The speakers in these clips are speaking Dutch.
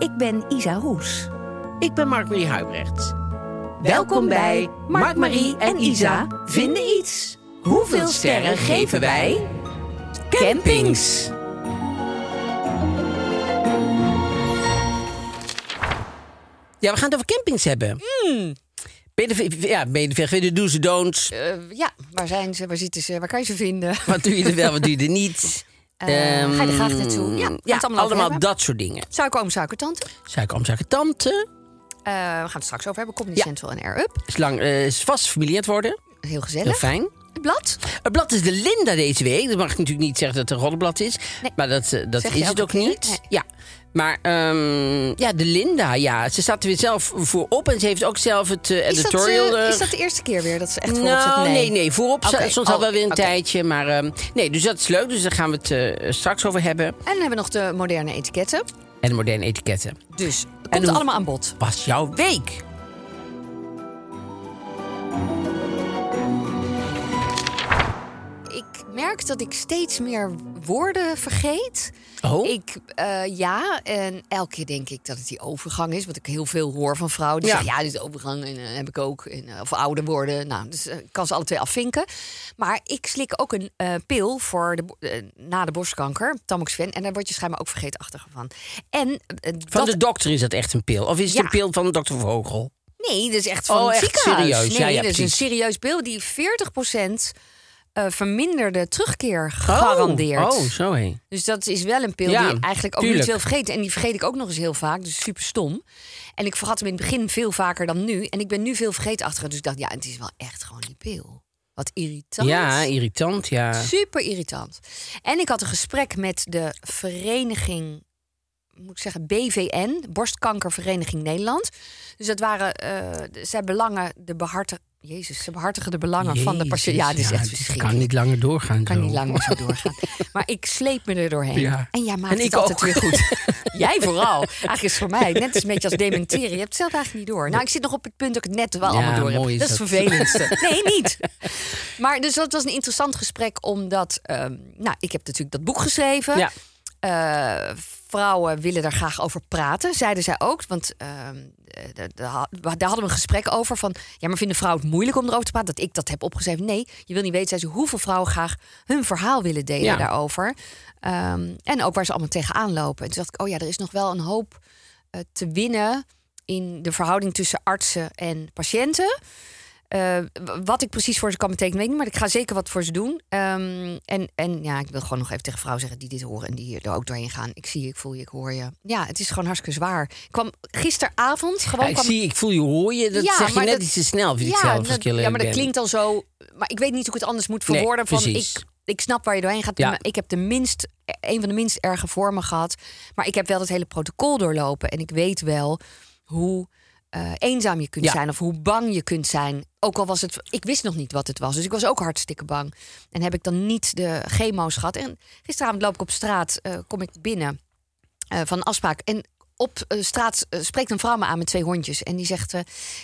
Ik ben Isa Roes. Ik ben Mark-Marie Huibrecht. Welkom bij Mark, Marie en Isa vinden iets. Hoeveel sterren geven wij? Campings. Ja, we gaan het over campings hebben. Ja, ben ver? De do's en don'ts. Eh, ja, waar zijn ze? Waar zitten ze? Waar kan je ze vinden? Wat doe je er wel, wat doe je er niet? Eh, ga je er graag naartoe? Ja, allemaal dat soort dingen. Suikeroom, suikertante. Suikeroom, suikertante. Eh, we gaan het straks over hebben. Comedy Ja. Central en Air Up. Is, lang, eh, is vast familie aan het worden. Heel Heel gezellig. fijn. Het blad. Het blad is de Linda deze week. Dat mag ik natuurlijk niet zeggen dat het een roddelblad is. Nee. Maar dat, eh, dat Zeg is het ook keer? niet. Nee. Ja. Maar ehm, ja, de Linda, ja. Ze staat er weer zelf voorop. En ze heeft ook zelf het eh, Is dat, editorial... eh, eh, is dat de eerste keer weer dat ze echt voorop nou, zit? nee, nee. Voorop Oké. stond al Oh, wel weer een tijdje. Maar ehm, nee, dus dat is leuk. Dus daar gaan we het straks over hebben. En dan hebben we nog de moderne etiketten. En de moderne etiketten. Dus En komt hoe- allemaal aan bod. Was jouw week? Merk dat ik steeds meer woorden vergeet. Oh? Ik, eh, ja, en elke keer denk ik dat het die overgang is. Wat ik heel veel hoor van vrouwen. Die Ja. zeggen, ja, dit is overgang en eh, heb ik ook. En, eh, of ouder worden. Nou, dus ik kan ze alle twee afvinken. Maar ik slik ook een pil voor de, na de borstkanker. Tamoxifen. En daar word je schijnbaar ook vergeetachtig van. En Van dat, de dokter is dat echt een pil? Of is het Ja. een pil van dokter Vogel? Nee, dat is echt van Oh, het echt ziekenhuis. serieus? Nee, Ja, ja, dat is een serieus pil die 40% eh verminderde terugkeer. Oh, oh zo hé. Dus dat is wel een pil Ja, die je eigenlijk ook tuurlijk. niet wil vergeten. En die vergeet ik ook nog eens heel vaak. Dus super stom. En ik vergat hem in het begin veel vaker dan nu. En ik ben nu veel vergeetachtiger. Dus ik dacht, ja, het is wel echt gewoon die pil. Wat irritant. Ja, irritant, ja. Super irritant. En ik had een gesprek met de vereniging, moet ik zeggen, BVN, Borstkankervereniging Nederland. Dus dat waren, eh zij belangen de. Jezus, ze behartigen de belangen van de patiënt. Ja, dit is echt het verschrikkelijk. kan niet langer doorgaan. kan zo. niet langer zo doorgaan. Maar ik sleep me er doorheen. Ja. En jij maakt En het altijd ook. weer goed. jij vooral. Eigenlijk is het voor mij net als een beetje als dementeren. Je hebt het zelf eigenlijk niet door. Nou, ik zit nog op het punt dat ik het net wel Ja, allemaal door heb. is dat is het vervelendste. Nee, niet. Maar dus dat was een interessant gesprek, omdat... ehm, nou, ik heb natuurlijk dat boek geschreven. Ja. Eh, vrouwen willen daar graag over praten, zeiden zij ook. Want ehm, eh, daar- daar had- daar hadden we een gesprek over van... ja, maar vinden vrouwen het moeilijk om erover te praten? Dat ik dat heb opgeschreven. Nee, je wil niet weten, zei ze, hoeveel vrouwen graag hun verhaal willen delen Ja. daarover. Ehm, en ook waar ze allemaal tegenaan lopen. En toen dacht ik, oh ja, er is nog wel een hoop eh, te winnen... in de verhouding tussen artsen en patiënten... Eh, wat ik precies voor ze kan betekenen, weet ik niet. Maar ik ga zeker wat voor ze doen. Ehm, en, en ja, ik wil gewoon nog even tegen vrouwen zeggen die dit horen en die hier er ook doorheen gaan. Ik zie je, ik voel je, ik hoor je. Ja, het is gewoon hartstikke zwaar. Ik kwam gisteravond gewoon. Ja, ik kwam- zie, ik voel je, hoor je. Dat Ja, zeg je net dat- iets te snel, vind ik ja, zelf. Dat- ja, maar dat ben. klinkt al zo. Maar ik weet niet hoe ik het anders moet Nee, verwoorden. van precies. ik, ik snap waar je doorheen gaat. Ja. Ik heb de minst, een van de minst erge vormen gehad. Maar ik heb wel het hele protocol doorlopen. En ik weet wel hoe eh, eenzaam je kunt Ja. zijn. Of hoe bang je kunt zijn. Ook al was het. Ik wist nog niet wat het was. Dus ik was ook hartstikke bang. En heb ik dan niet de chemo's gehad. En gisteravond loop ik op straat. eh, kom ik binnen eh, van een afspraak. En op straat spreekt een vrouw me aan met twee hondjes. En die zegt: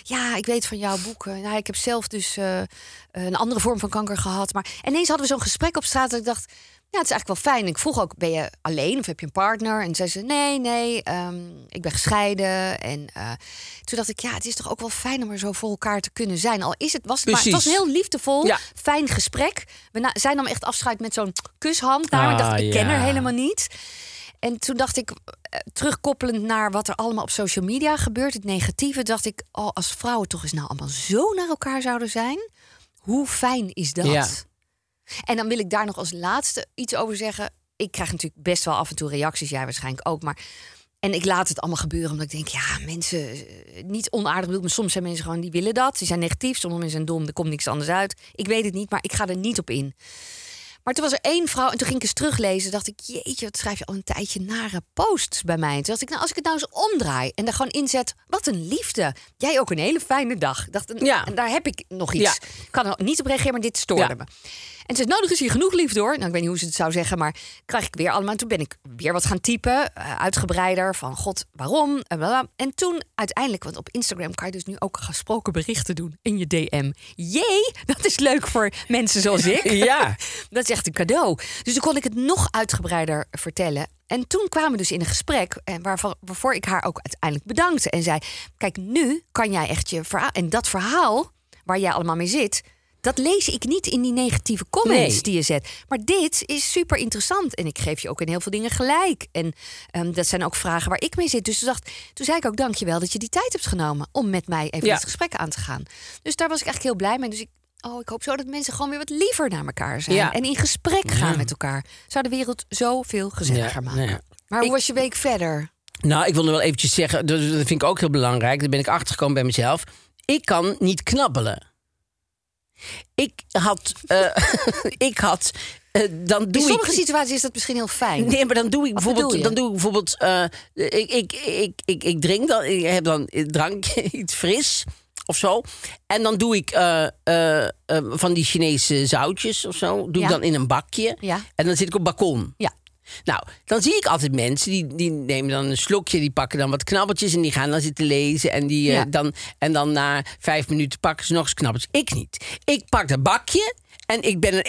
Ja, ik weet van jouw boek. eh, nou, ik heb zelf dus een andere vorm van kanker gehad. Maar ineens hadden we zo'n gesprek op straat. Dat ik dacht: Ja, het is eigenlijk wel fijn. Ik vroeg ook, ben je alleen of heb je een partner? En zei ze, nee, nee, ehm, ik ben gescheiden. En eh, toen dacht ik, ja, het is toch ook wel fijn om er zo voor elkaar te kunnen zijn. Al is het, was het maar, het was een heel liefdevol, Ja. fijn gesprek. We na, zij nam echt afscheid met zo'n kushand. Naar me. ik Ah, dacht, ik ken haar helemaal niet. En toen dacht ik, eh, terugkoppelend naar wat er allemaal op social media gebeurt, het negatieve, dacht ik, oh, als vrouwen toch eens nou allemaal zo naar elkaar zouden zijn, hoe fijn is dat? Ja. En dan wil ik daar nog als laatste iets over zeggen. Ik krijg natuurlijk best wel af en toe reacties, jij waarschijnlijk ook, maar en ik laat het allemaal gebeuren omdat ik denk, ja, mensen, eh, niet onaardig bedoeld, maar soms zijn mensen gewoon die willen dat. Die zijn negatief, sommige mensen zijn dom, er komt niks anders uit. Ik weet het niet, maar ik ga er niet op in. Maar toen was er één vrouw en toen ging ik eens teruglezen. dacht ik, jeetje, wat schrijf je al een tijdje nare posts bij mij. Toen dacht ik, nou, als ik het nou eens omdraai en daar gewoon inzet, wat een liefde. Jij ook een hele fijne dag. Dacht, Ja. En daar heb ik nog iets. Ja. Ik kan er niet op reageren, maar dit stoorde Ja. me. En ze zei, er is hier genoeg liefde hoor. Nou, ik weet niet hoe ze het zou zeggen, maar krijg ik weer allemaal. Toen ben ik weer wat gaan typen, eh, uitgebreider van god, waarom? En, toen uiteindelijk, want op Instagram kan je dus nu ook gesproken berichten doen in je DM. Jee, dat is leuk voor mensen zoals ik. Ja. Dat is echt een cadeau. Dus toen kon ik het nog uitgebreider vertellen. En toen kwamen we dus in een gesprek en waarvan, waarvoor ik haar ook uiteindelijk bedankte. En zei, kijk, nu kan jij echt je verhaal... En dat verhaal waar jij allemaal mee zit... dat lees ik niet in die negatieve comments Nee. die je zet. Maar dit is super interessant. En ik geef je ook in heel veel dingen gelijk. En ehm, dat zijn ook vragen waar ik mee zit. Dus toen, dacht, toen zei ik ook, dankjewel dat je die tijd hebt genomen... om met mij even Ja. dit gesprek aan te gaan. Dus daar was ik eigenlijk heel blij mee. Dus ik, oh, ik hoop zo dat mensen gewoon weer wat liever naar elkaar zijn. Ja. En in gesprek gaan met elkaar. Zou de wereld zoveel gezelliger maken. Maar hoe Ik- was je week verder? Nou, ik wil wel eventjes zeggen, dat vind ik ook heel belangrijk. Daar ben ik achtergekomen bij mezelf. Ik kan niet knabbelen. Ik had, eh, ik had, eh, dan In doe sommige ik... situaties is dat misschien heel fijn. Nee, maar dan doe ik Wat bijvoorbeeld, dan doe ik bijvoorbeeld, eh, ik, ik, ik, ik, ik drink dan, ik heb dan een drankje, iets fris of zo. En dan doe ik eh, eh, eh, van die Chinese zoutjes of zo, doe Ja. ik dan in een bakje. Ja. En dan zit ik op het balkon. Ja. Nou, dan zie ik altijd mensen die, die nemen dan een slokje, die pakken dan wat knabbeltjes en die gaan dan zitten lezen. En, die, eh, dan, en dan na vijf minuten pakken ze nog eens knabbeltjes. Ik niet. Ik pak dat bakje. En ik ben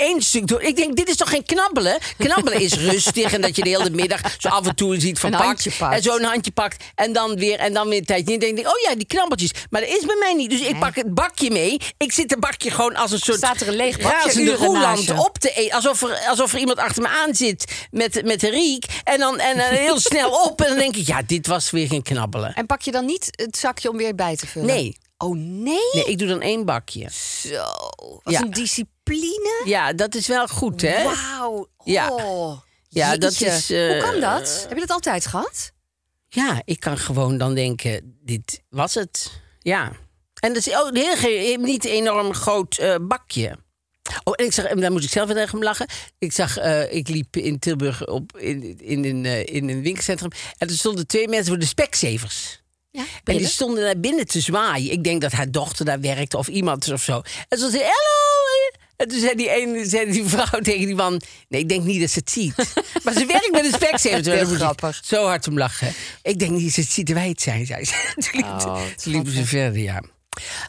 door. Ik denk, dit is toch geen knabbelen? Knabbelen is rustig. En dat je de hele middag zo af en toe ziet van pakt. En zo een handje pakt. En dan weer, en dan weer een tijdje. En dan denk ik, oh ja, die knabbeltjes. Maar dat is bij mij niet. Dus ik pak het bakje mee. Ik zit het bakje gewoon als een soort. Staat er een leeg bakje roeland op te eten. Alsof er, alsof er iemand achter me aan zit met, met een riek. En dan, en dan heel snel op. En dan denk ik, ja, dit was weer geen knabbelen. En pak je dan niet het zakje om weer bij te vullen? Nee. Oh nee? Nee, ik doe dan één bakje. Zo, wat Ja. een discipline. Ja, dat is wel goed, hè? Wauw. Ja. Oh. Ja, dat is, eh, Hoe kan dat? Heb je dat altijd gehad? Ja, ik kan gewoon dan denken, dit was het. Ja. En dat is ook heel, ge- niet een enorm groot eh, bakje. Oh, en ik zag, en daar moest ik zelf weer tegen lachen. Ik zag, eh, ik liep in Tilburg op, in, in, een, in een winkelcentrum. En er stonden twee mensen voor de speksevers. Ja, En die stonden daar binnen te zwaaien. Ik denk dat haar dochter daar werkte of iemand of zo. En ze zei, hallo. En toen zei die, ene, zei die vrouw tegen die man... Nee, ik denk niet dat ze het ziet. maar ze werkt met een. Heel moest ik grappig. Zo hard om lachen. Ik denk niet dat ze het ziet wij het zijn, zei ze. Toen liep- Oh, toen liepen ze verder, ja.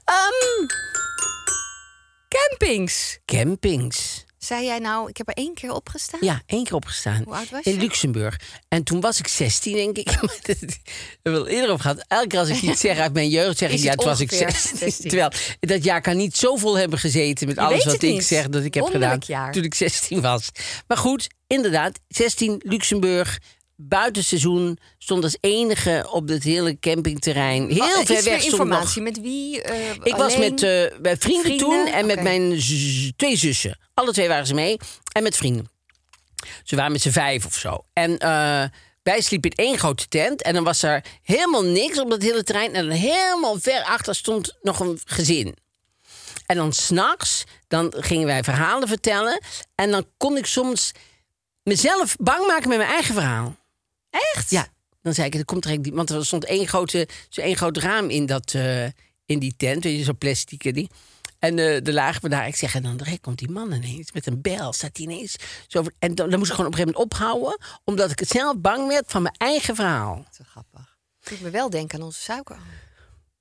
Ehm, Campings. campings. Zei jij nou, ik heb er één keer opgestaan? Ja, één keer opgestaan. Hoe oud was In? Luxemburg. En toen was ik 16, denk ik. Ik wel eerder over gehad. Elke keer als ik iets zeg uit mijn jeugd, zeg ik ja, het toen was ik ongeveer 16. 16? Terwijl dat jaar kan niet zo vol hebben gezeten met Je alles wat ik niet. zeg dat ik heb Wonderlijk gedaan jaar. toen ik 16 was. Maar goed, inderdaad, 16 Luxemburg. Buitenseizoen stond als enige op het hele campingterrein. Heel Oh, ver iets meer weg nog informatie. Met wie? eh, ik was met eh, bij vrienden, Vrienden? toen en met mijn twee zussen. Alle twee waren ze mee. En met vrienden. Ze waren met z'n vijf of zo. En eh, wij sliepen in één grote tent. En dan was er helemaal niks op dat hele terrein. En dan helemaal ver achter stond nog een gezin. En dan s'nachts, dan gingen wij verhalen vertellen. En dan kon ik soms mezelf bang maken met mijn eigen verhaal. Echt? Ja, dan zei ik, er komt er want er stond één, grote, zo één groot raam in, dat, eh, in die tent, weet je, zo'n plastic die. En eh de lagen we daar. Ik zeg, en dan direct komt die man ineens met een bel. Staat hij ineens zo. En dan, dan moest ik gewoon op een gegeven moment ophouden, omdat ik het zelf bang werd van mijn eigen verhaal. Zo grappig. Doet me wel denken aan onze suiker.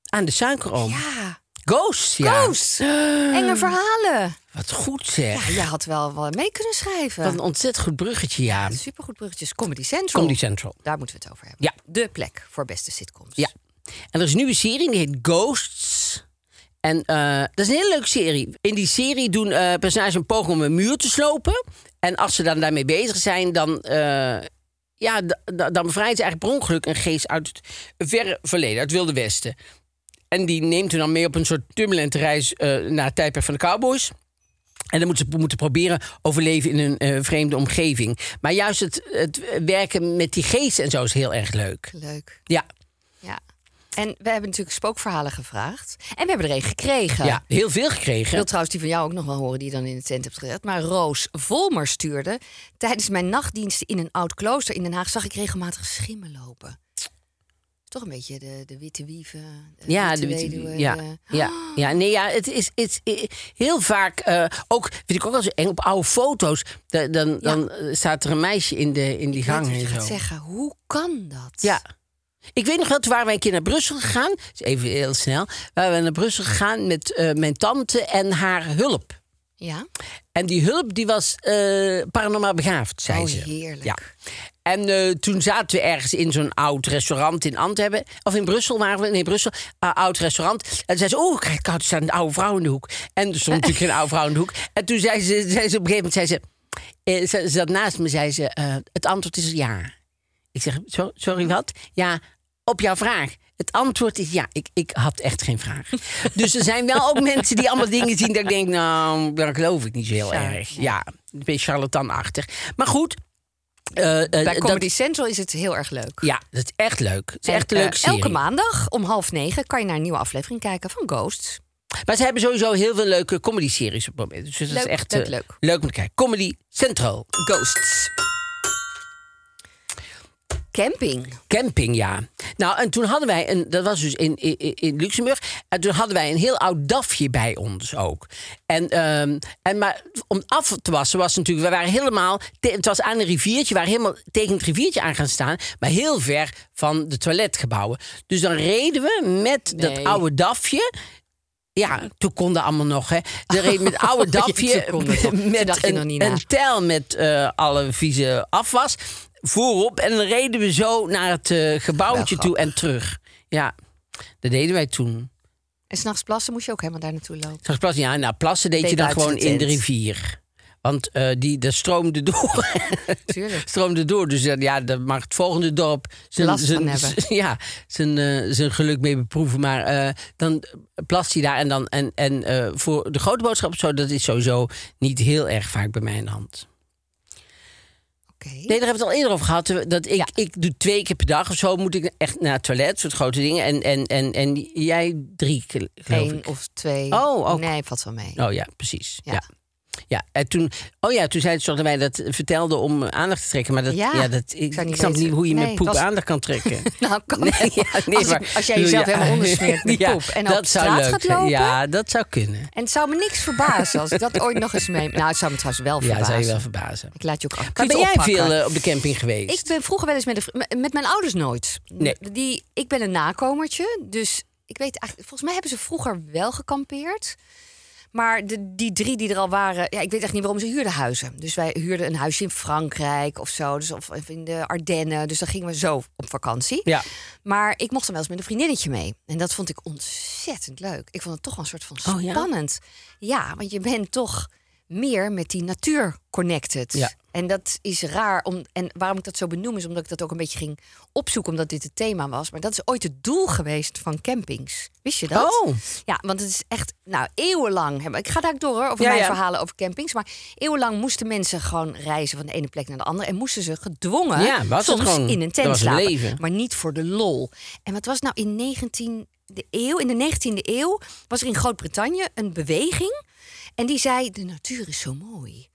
Aan de suikeroom. Ja. Ghost, ja. Ghost. Enge verhalen. Wat goed zeg. Ja, je had wel wat mee kunnen schrijven. Wat een ontzettend goed bruggetje, ja. Supergoed bruggetjes. Comedy Central. Comedy Central. Daar moeten we het over hebben. Ja. De plek voor beste sitcoms. Ja. En er is nu een serie, die heet Ghosts. En eh, dat is een hele leuke serie. In die serie doen eh personages een poging om een muur te slopen. En als ze dan daarmee bezig zijn, dan, eh, ja, dan bevrijden ze eigenlijk per ongeluk een geest uit het verre verleden, uit het Wilde Westen. En die neemt hen dan mee op een soort turbulente reis eh, naar het tijdperk van de cowboys. En dan moeten ze moeten proberen overleven in een eh, vreemde omgeving. Maar juist het, het werken met die geesten en zo is heel erg leuk. Leuk. Ja, Ja. En we hebben natuurlijk spookverhalen gevraagd. En we hebben er een gekregen. ja heel veel Ik gekregen. wil trouwens die van jou ook nog wel horen, die je dan in de tent hebt gezet. Maar Roos Volmer stuurde. Tijdens mijn nachtdiensten in een oud klooster in Den Haag zag ik regelmatig schimmen lopen. Toch een beetje de, de witte wieven. De Ja, witte de witte- weduwe, ja, de- ja, ja, nee, ja, het is, het is eh, heel vaak eh, ook, vind ik ook wel zo eng op oude foto's. da- Dan, dan eh, staat er een meisje in, de, in die Ik gang en gaat zo. zeggen. Hoe kan dat? Ja. Ik weet nog wel, toen waren wij een keer naar Brussel gegaan. Even heel snel. Waren we naar Brussel gegaan met eh, mijn tante en haar hulp. Ja? En die hulp die was eh, paranormaal begaafd, zei Oh, ze. heerlijk. Ja. En eh, toen zaten we ergens in zo'n oud restaurant in Antwerpen. Of in Brussel waren we. Nee, Brussel. Uh, oud restaurant. En zei ze, oh, kijk, er staat een oude vrouw in de hoek. En er stond natuurlijk geen oude vrouw in de hoek. En toen zei ze, zei ze op een gegeven moment, zei ze, eh, ze, zat naast me, zei ze, eh, het antwoord is ja. Ik zeg, "Zo- sorry, wat? Ja, op jouw vraag. Het antwoord is ja. Ik, ik had echt geen vraag. dus er zijn wel ook mensen die allemaal dingen zien... dat ik denk, nou, dat geloof ik niet zo heel Ja, erg. Ja, een beetje charlatanachtig. Maar goed. Eh, eh, Bij dat- Comedy Central is het heel erg leuk. ja, dat is echt leuk. Het is En, echt een eh, leuke serie. elke maandag om half negen kan je naar een nieuwe aflevering kijken van Ghosts. Maar ze hebben sowieso heel veel leuke comedy-series op het moment. Dus dat Leuk, is echt leuk, eh, leuk. leuk om te kijken. Comedy Central. Ghosts. Camping. Camping, ja. Nou, en toen hadden wij, een, dat was dus in, in, in Luxemburg, en toen hadden wij een heel oud dafje bij ons ook. En, ehm, en maar om af te wassen was natuurlijk, we waren helemaal, te- het was aan een riviertje, we waren helemaal tegen het riviertje aan gaan staan, maar heel ver van de toiletgebouwen. Dus dan reden we met dat oude dafje. Ja, toen konden allemaal nog, hè. De reed met oude Ja, dafje. Toen met een tel met eh, alle vieze afwas voorop. En dan reden we zo naar het eh, gebouwtje toe en terug. Ja, dat deden wij toen. En s'nachts plassen moest je ook helemaal daar naartoe lopen. Straks plassen, ja, nou, plassen deed Deed je dan gewoon de in de rivier. Want eh, die, dat stroomde door. Tuurlijk. stroomde door. Dus eh, ja, daar mag het volgende dorp zijn, ja, zijn, zijn geluk mee beproeven. Maar eh, dan plast hij daar. En, dan, en, en eh, voor de grote boodschap, zo, dat is sowieso niet heel erg vaak bij mij in de hand. Nee, daar hebben we het al eerder over gehad. Dat ik, Ja. ik doe twee keer per dag of zo moet ik echt naar het toilet, soort grote dingen. En, en, en, en jij drie, keer, geloof Eén ik. of twee. Oh, ook. Nee, valt wel mee. Oh ja, precies. Ja. Ja. Ja. en toen, oh ja, toen zei het wij dat vertelden om aandacht te trekken. Maar dat, ja. Ja, dat, ik, niet snap weten. niet hoe je Nee, met poep was- aandacht kan trekken. Nou, kan Nee, ja, nee, als, maar- als jij jezelf Ja. helemaal ondersmeert met Ja, poep en dat op straat gaat lopen. Ja, dat zou kunnen. En het zou me niks verbazen als ik dat ooit nog eens mee... Nou, het zou me trouwens wel Ja, verbazen. zou je wel verbazen. Ik laat je ook af. Maar ben jij oppakken? veel eh, op de camping geweest? Ik ben vroeger wel eens met- met mijn ouders nooit. Nee. Die, ik ben een nakomertje, dus ik weet eigenlijk... Volgens mij hebben ze vroeger wel gekampeerd. Maar de, die drie die er al waren... Ja, ik weet echt niet waarom ze huurden huizen. Dus wij huurden een huisje in Frankrijk of zo. Dus, of in de Ardennen. Dus dan gingen we zo op vakantie. Ja. Maar ik mocht dan wel eens met een vriendinnetje mee. En dat vond ik ontzettend leuk. Ik vond het toch wel een soort van Oh, ja? spannend. ja? want je bent toch meer met die natuur connected. Ja. En dat is raar. Om, en waarom ik dat zo benoem is omdat ik dat ook een beetje ging opzoeken, omdat dit het thema was. Maar dat is ooit het doel geweest van campings. Wist je dat? Oh. Ja, want het is echt, nou, eeuwenlang. hebben- Ik ga daar door hoor, over Ja, mijn ja. verhalen over campings. Maar eeuwenlang moesten mensen gewoon reizen van de ene plek naar de andere. En moesten ze gedwongen Ja, was het soms gewoon. in een tent slapen. leven. Maar niet voor de lol. En wat was nou in 19 de eeuw? In de 19e eeuw was er in Groot-Brittannië een beweging. En die zei, de natuur is zo mooi.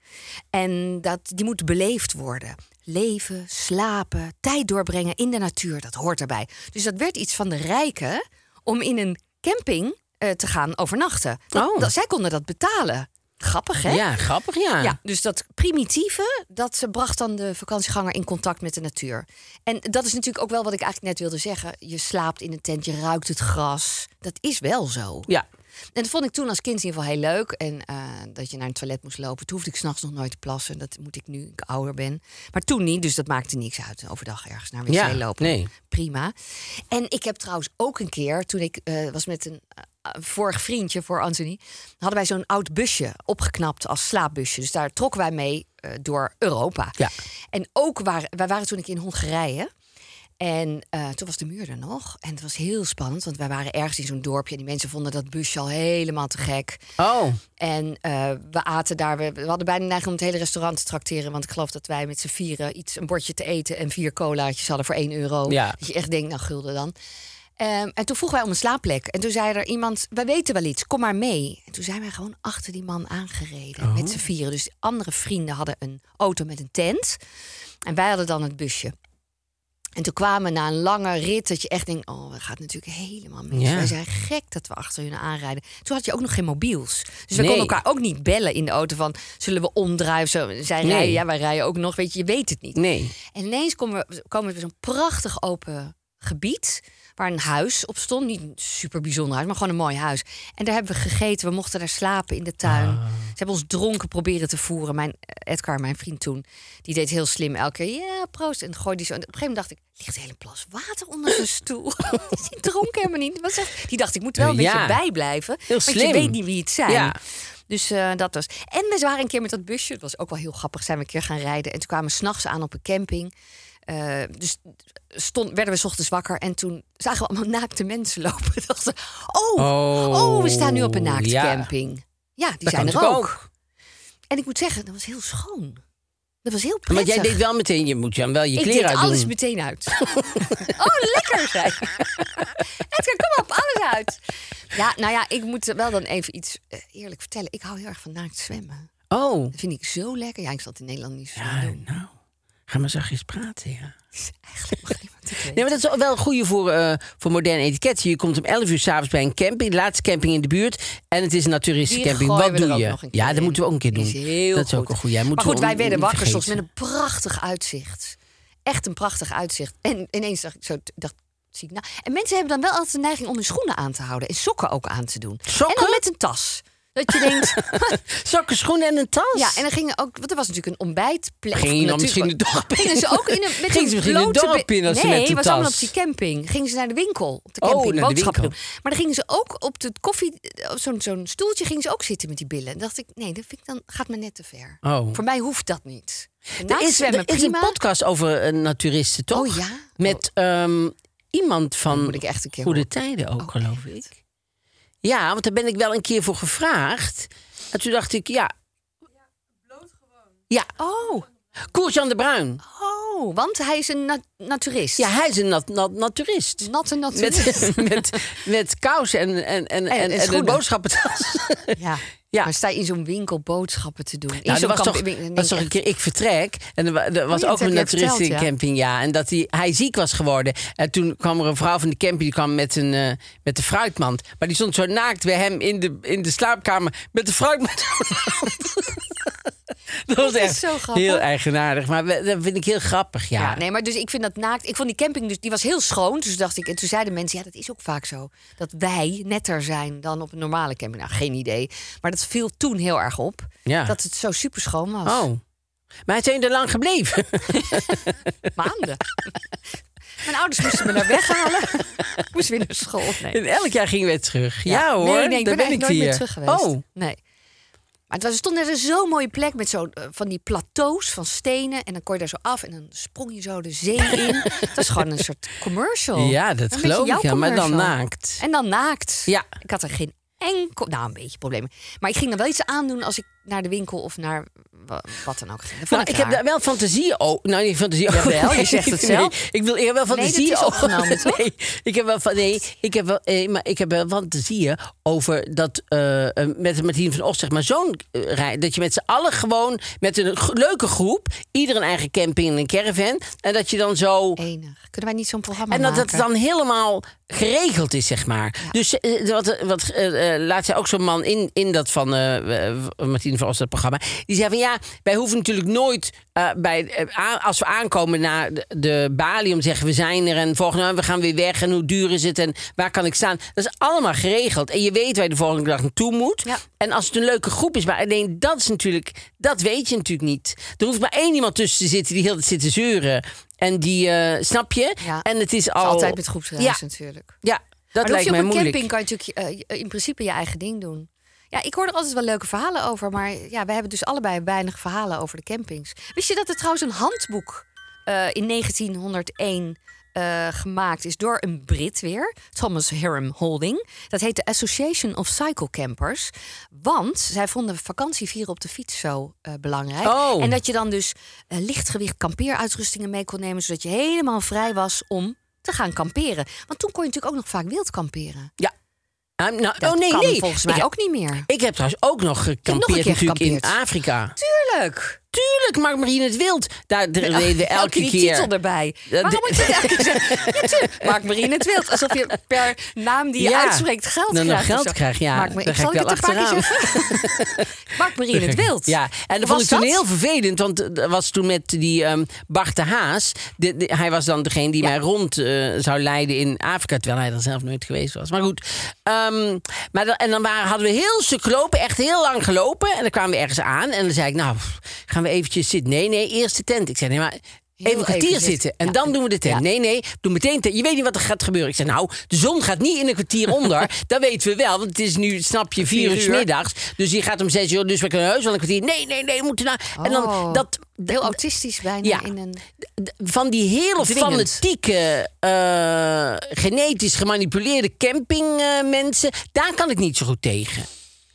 En dat, die moet beleefd worden. Leven, slapen, tijd doorbrengen in de natuur, dat hoort erbij. Dus dat werd iets van de rijken om in een camping eh, te gaan overnachten. Dat, Oh. dat- zij konden dat betalen. Grappig, hè? Ja, grappig, ja. Ja, dus dat primitieve, dat bracht dan de vakantieganger in contact met de natuur. En dat is natuurlijk ook wel wat ik eigenlijk net wilde zeggen. Je slaapt in een tent, je ruikt het gras. Dat is wel zo. Ja. En dat vond ik toen als kind in ieder geval heel leuk. En eh, dat je naar een toilet moest lopen. Toen hoefde ik s'nachts nog nooit te plassen. Dat moet ik nu, ik ouder ben. Maar toen niet, dus dat maakte niks uit. Overdag ergens naar wc Ja, lopen. nee. Prima. En ik heb trouwens ook een keer, toen ik eh, was met een eh, vorig vriendje voor Anthony... hadden wij zo'n oud busje opgeknapt als slaapbusje. Dus daar trokken wij mee door Europa. Ja. En ook waren, wij waren toen keer in Hongarije... En eh, toen was de muur er nog. En het was heel spannend, want wij waren ergens in zo'n dorpje. En die mensen vonden dat busje al helemaal te gek. Oh, En eh, we aten daar. We, we hadden bijna de neiging om het hele restaurant te trakteren. Want ik geloof dat wij met z'n vieren iets, een bordje te eten en vier colaatjes hadden voor 1 euro. Ja. Dat je echt denkt, nou gulden dan. Ehm, en toen vroegen wij om een slaapplek. En toen zei er iemand, wij weten wel iets, kom maar mee. En toen zijn wij gewoon achter die man aangereden. Met z'n vieren. Dus andere vrienden hadden een auto met een tent. En wij hadden dan het busje. En toen kwamen we na een lange rit dat je echt denkt... oh, dat gaat natuurlijk helemaal mis. Ja. Wij zijn gek dat we achter hun aanrijden. Toen had je ook nog geen mobiels. Dus we konden elkaar ook niet bellen in de auto van... zullen we omdraaien? Zo, zij Nee. rijden, ja, wij rijden ook nog. Weet je, je weet het niet. nee. En ineens komen we, komen we bij zo'n prachtig open gebied... waar een huis op stond. Niet een super bijzonder huis, maar gewoon een mooi huis. En daar hebben we gegeten. We mochten daar slapen in de tuin. Ah. Ze hebben ons dronken proberen te voeren. Mijn Edgar, mijn vriend toen, die deed heel slim elke keer... ja, proost. En gooide die zo. En op een gegeven moment dacht ik... ligt een hele plas water onder zijn stoel. die dronk helemaal niet. Was echt, die dacht, ik moet wel een Ja. beetje bijblijven. Heel Want je weet niet wie het zijn. Ja. Dus eh, dat was. En we waren een keer met dat busje. Dat was ook wel heel grappig. Zijn we een keer gaan rijden. En toen kwamen we s'nachts aan op een camping. Eh, dus stond, werden we 's ochtends wakker. En toen zagen we allemaal naakte mensen lopen. Dachten, oh, Oh, oh, we staan nu op een naakte ja. camping. Ja, die Dat zijn er ook. En ik moet zeggen, dat was heel schoon. Dat was heel Maar prettig. jij deed wel meteen, je moet dan wel je ik kleren deed uitdoen. alles meteen uit. oh, lekker, zei ik. Edgar, kom op, alles uit. Ja, nou ja, ik moet wel dan even iets eh, eerlijk vertellen. Ik hou heel erg van naakt zwemmen. Oh, Dat vind ik zo lekker. Ja, ik zal het in Nederland niet zo ja, doen. nou. Ga maar zachtjes praten, ja. Eigenlijk mag niemand het weten. Nee, maar dat is wel een goede voor, eh voor moderne etiketten. Je komt om 11 uur s'avonds bij een camping, de laatste camping in de buurt. En het is een naturistencamping. gooien Wat doe ook je? Ja, dat in. moeten we ook een keer doen. Is dat is ook goed. een goede. Ja, Maar goed, wij werden wakker soms met een prachtig uitzicht. Echt een prachtig uitzicht. En ineens dacht ik zo, dacht, zie ik nou. En mensen hebben dan wel altijd de neiging om hun schoenen aan te houden en sokken ook aan te doen. Sokken? En dan met een tas. Dat je denkt, Sokken, schoenen en een tas. ja, en dan gingen ook, want er was natuurlijk een ontbijtplek. Ging je dan misschien de dorp in? Gingen ze ook in een, met Gingen een ze misschien de dorp in als ze nee, met een was allemaal op die camping. Gingen ze naar de winkel op de Oh, camping, de boodschappen doen. Maar dan gingen ze ook op de koffie, op zo'n zo'n stoeltje gingen ze ook zitten met die billen. En dacht ik, nee, dat vind ik dan gaat me net te ver. Oh. Voor mij hoeft dat niet. Er is, er is een podcast over een naturisten, toch? Oh ja? Met ehm, iemand van Goede. Tijden ook, Oh, geloof ik. Ja, want daar ben ik wel een keer voor gevraagd. En toen dacht ik, ja... Ja, Oh, Koert-Jan de Bruin. oh, want hij is een na- naturist. Ja, hij is een nat, nat, naturist. Natte naturist. Met, met, met kousen en, en, en, en, en en, een boodschappentas. Ja. Ja. Maar sta je in zo'n winkel boodschappen te doen? In Nou, was toch, camping- was een keer ik vertrek. En er, wa- er was ja, ook een heb je verteld, naturistencamping, ja. En dat hij, hij ziek was geworden. En toen kwam er een vrouw van de camping, die kwam met, een, eh, met de fruitmand. Maar die stond zo naakt bij hem in de, in de slaapkamer met de fruitmand. dat was is echt zo grappig. heel eigenaardig. Maar dat vind ik heel grappig, ja. Ja. nee, maar dus ik vind dat naakt. Ik vond die camping dus die was heel schoon. Dus dacht ik, en toen zeiden mensen, ja, dat is ook vaak zo. Dat wij netter zijn dan op een normale camping. Nou, geen idee. Maar dat viel toen heel erg op. Ja. Dat het zo super schoon was. Oh. Maar zijn er lang gebleven? Maanden. Mijn ouders moesten me naar weghalen. Ik moest weer naar school. Nee. En elk jaar gingen we terug. Ja, hoor, Nee, nee, ik daar ben, ben ik nooit weer. meer terug geweest. Oh, Nee. Maar het was, stond er zo'n mooie plek met zo, eh, van die plateaus van stenen. En dan kon je daar zo af en dan sprong je zo de zee in. Het was gewoon een soort commercial. ja, dat Een geloof ik. Ja, maar dan naakt. En dan naakt. Ja. Ik had er geen enkel... Nou, een beetje problemen. Maar ik ging dan wel iets aandoen als ik naar de winkel of naar wat dan ook. Dat Nou, ik heb daar wel fantasie over. Nou, niet fantasie over. Jawel, je zegt het zelf. ik wil eerder wel Nee, fantasie dat is over. Nee, ik heb wel van nee, ik heb wel, eh, maar ik heb wel fantasieën over dat eh, met Martien van Os zeg maar zo'n rij dat je met z'n allen gewoon met een leuke groep, ieder een eigen camping en een caravan en dat je dan zo Enig. Kunnen wij niet zo'n programma en dat maken? het dan helemaal geregeld is, zeg maar. Dus wat, wat laat zij ook zo'n man in, in dat van Martien van ons dat programma. Die zei van ja, wij hoeven natuurlijk nooit eh, bij, eh, als we aankomen naar de, de balie om te zeggen we zijn er en volgende we gaan weer weg en hoe duur is het en waar kan ik staan. Dat is allemaal geregeld en je weet waar je de volgende dag naartoe moet. Ja. En als het een leuke groep is, maar alleen dat is natuurlijk, dat weet je natuurlijk niet. Er hoeft maar één iemand tussen te zitten die heel zit te zeuren. En die, eh, snap je? Ja. En het is al... is altijd met groepsreis Ja, natuurlijk. ja dat maar lijkt je mij op een moeilijk. camping kan je natuurlijk in principe je eigen ding doen. Ja, ik hoor er altijd wel leuke verhalen over. Maar ja, we hebben dus allebei weinig verhalen over de campings. Wist je dat er trouwens een handboek eh, in 1901 eh, gemaakt is door een Brit weer, Thomas Hiram Holding. Dat heet de Association of Cycle Campers. Want zij vonden vakantievieren op de fiets zo eh, belangrijk. Oh. En dat je dan dus lichtgewicht kampeeruitrustingen mee kon nemen, zodat je helemaal vrij was om te gaan kamperen. Want toen kon je natuurlijk ook nog vaak wild kamperen. Ja. Nou, Dat oh nee, kan nee. volgens mij ook niet meer. Ik heb trouwens ook nog gekampeerd natuurlijk in. Afrika. Tuurlijk. Tuurlijk, Mark Marie in het wild. Daar deden we elke die keer. titel erbij. Waarom de- moet je het elke keer zeggen? Marie in het wild. Alsof je per naam die je Ja, uitspreekt geld dan krijgt. of geld zo. krijg, ja. Marie, Dan zal ik het achteraan. Marie in het wild. Ja, en dat Was vond ik toen heel vervelend. Want dat was toen met die ehm Bart de Haas. De, de- hij was dan degene die Ja. mij rond eh, zou leiden in Afrika. Terwijl hij er zelf nooit geweest was. Maar goed. ehm, maar dan, en dan waren, hadden we heel stuk gelopen. Echt heel lang gelopen. En dan kwamen we ergens aan. En dan zei ik, nou, gaan we eventjes zitten. Nee, nee, eerst de tent. Ik zei, nee, maar... Heel Even een kwartier even zitten zitten. en Ja. dan doen we de tent. Ja. Nee, nee, doe meteen tent. Je weet niet wat er gaat gebeuren. Ik zei, nou, de zon gaat niet in een kwartier onder. dat weten we wel, want het is nu, snap je, vier, Vier uur middags. Dus die gaat om zes uur, dus we kunnen heus wel een kwartier. Nee, nee, nee, we moeten naar... En dan, Oh. dat, Heel autistisch bijna. Ja. In een... van die hele Dwingend. fanatieke, eh, genetisch gemanipuleerde campingmensen, daar kan ik niet zo goed tegen.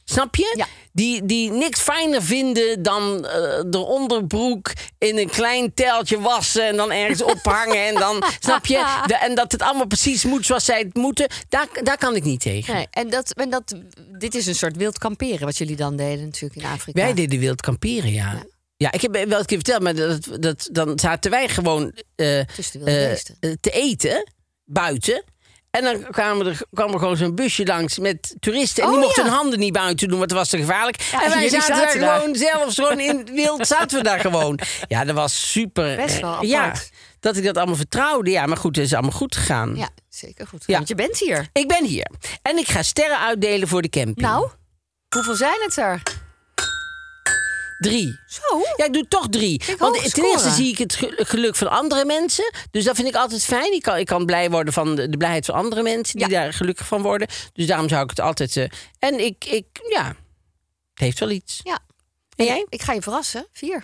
Snap je? Ja. Die, die niks fijner vinden dan eh, de onderbroek in een klein teltje wassen en dan ergens ophangen. en dan, snap je? De- en dat het allemaal precies moet zoals zij het moeten. Daar, daar kan ik niet tegen. Nee, en, dat, en dat, dit is een soort wild kamperen wat jullie dan deden natuurlijk in Afrika. Wij deden wild kamperen, ja. ja. ik heb wel een keer verteld, maar dat, dat, dan zaten wij gewoon eh, eh, te eten buiten. En dan kwamen er, kwam er gewoon zo'n busje langs met toeristen. En die Oh, mochten ja. hun handen niet buiten doen, want dat was te gevaarlijk. Ja, en wij zaten, daar gewoon zelfs gewoon in het wild zaten we daar gewoon. Ja, dat was super. Best wel Ja, dat ik dat allemaal vertrouwde. Ja, maar goed, het is allemaal goed gegaan. Ja, zeker goed. Ja. Want je bent hier. Ik ben hier. En ik ga sterren uitdelen voor de camping. Nou, hoeveel zijn het er? Drie. Zo. Ja, ik doe toch drie. ik Want ten eerste zie ik het ge- geluk van andere mensen. Dus dat vind ik altijd fijn. Ik kan, ik kan blij worden van de, de blijheid van andere mensen die Ja. daar gelukkig van worden. Dus daarom zou ik het altijd. eh, en ik, ik, ja, het heeft wel iets. Ja. En jij? Ik ga je verrassen. Vier.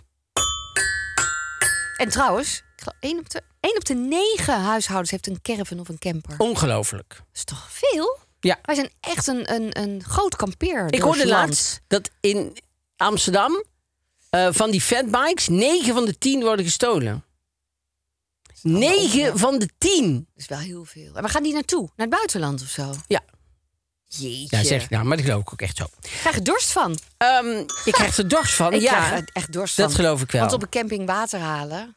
En trouwens, één op de, één op de negen huishoudens heeft een caravan of een camper. Dat Ongelooflijk. is toch veel? Ja. Wij zijn echt een, een, een groot kampeer. Ik hoorde laatst dat in Amsterdam eh, van die fatbikes negen van de tien worden gestolen. Negen van de tien. Dat is wel heel veel. En waar gaan die naartoe? Naar het buitenland of zo? Ja. Jeetje. Ja, zeg ik nou, maar dat geloof ik ook echt zo. Krijg je dorst van? Ehm ik krijg er dorst van. Ik ja, krijg er echt dorst van. dat geloof ik wel. Want op een camping water halen...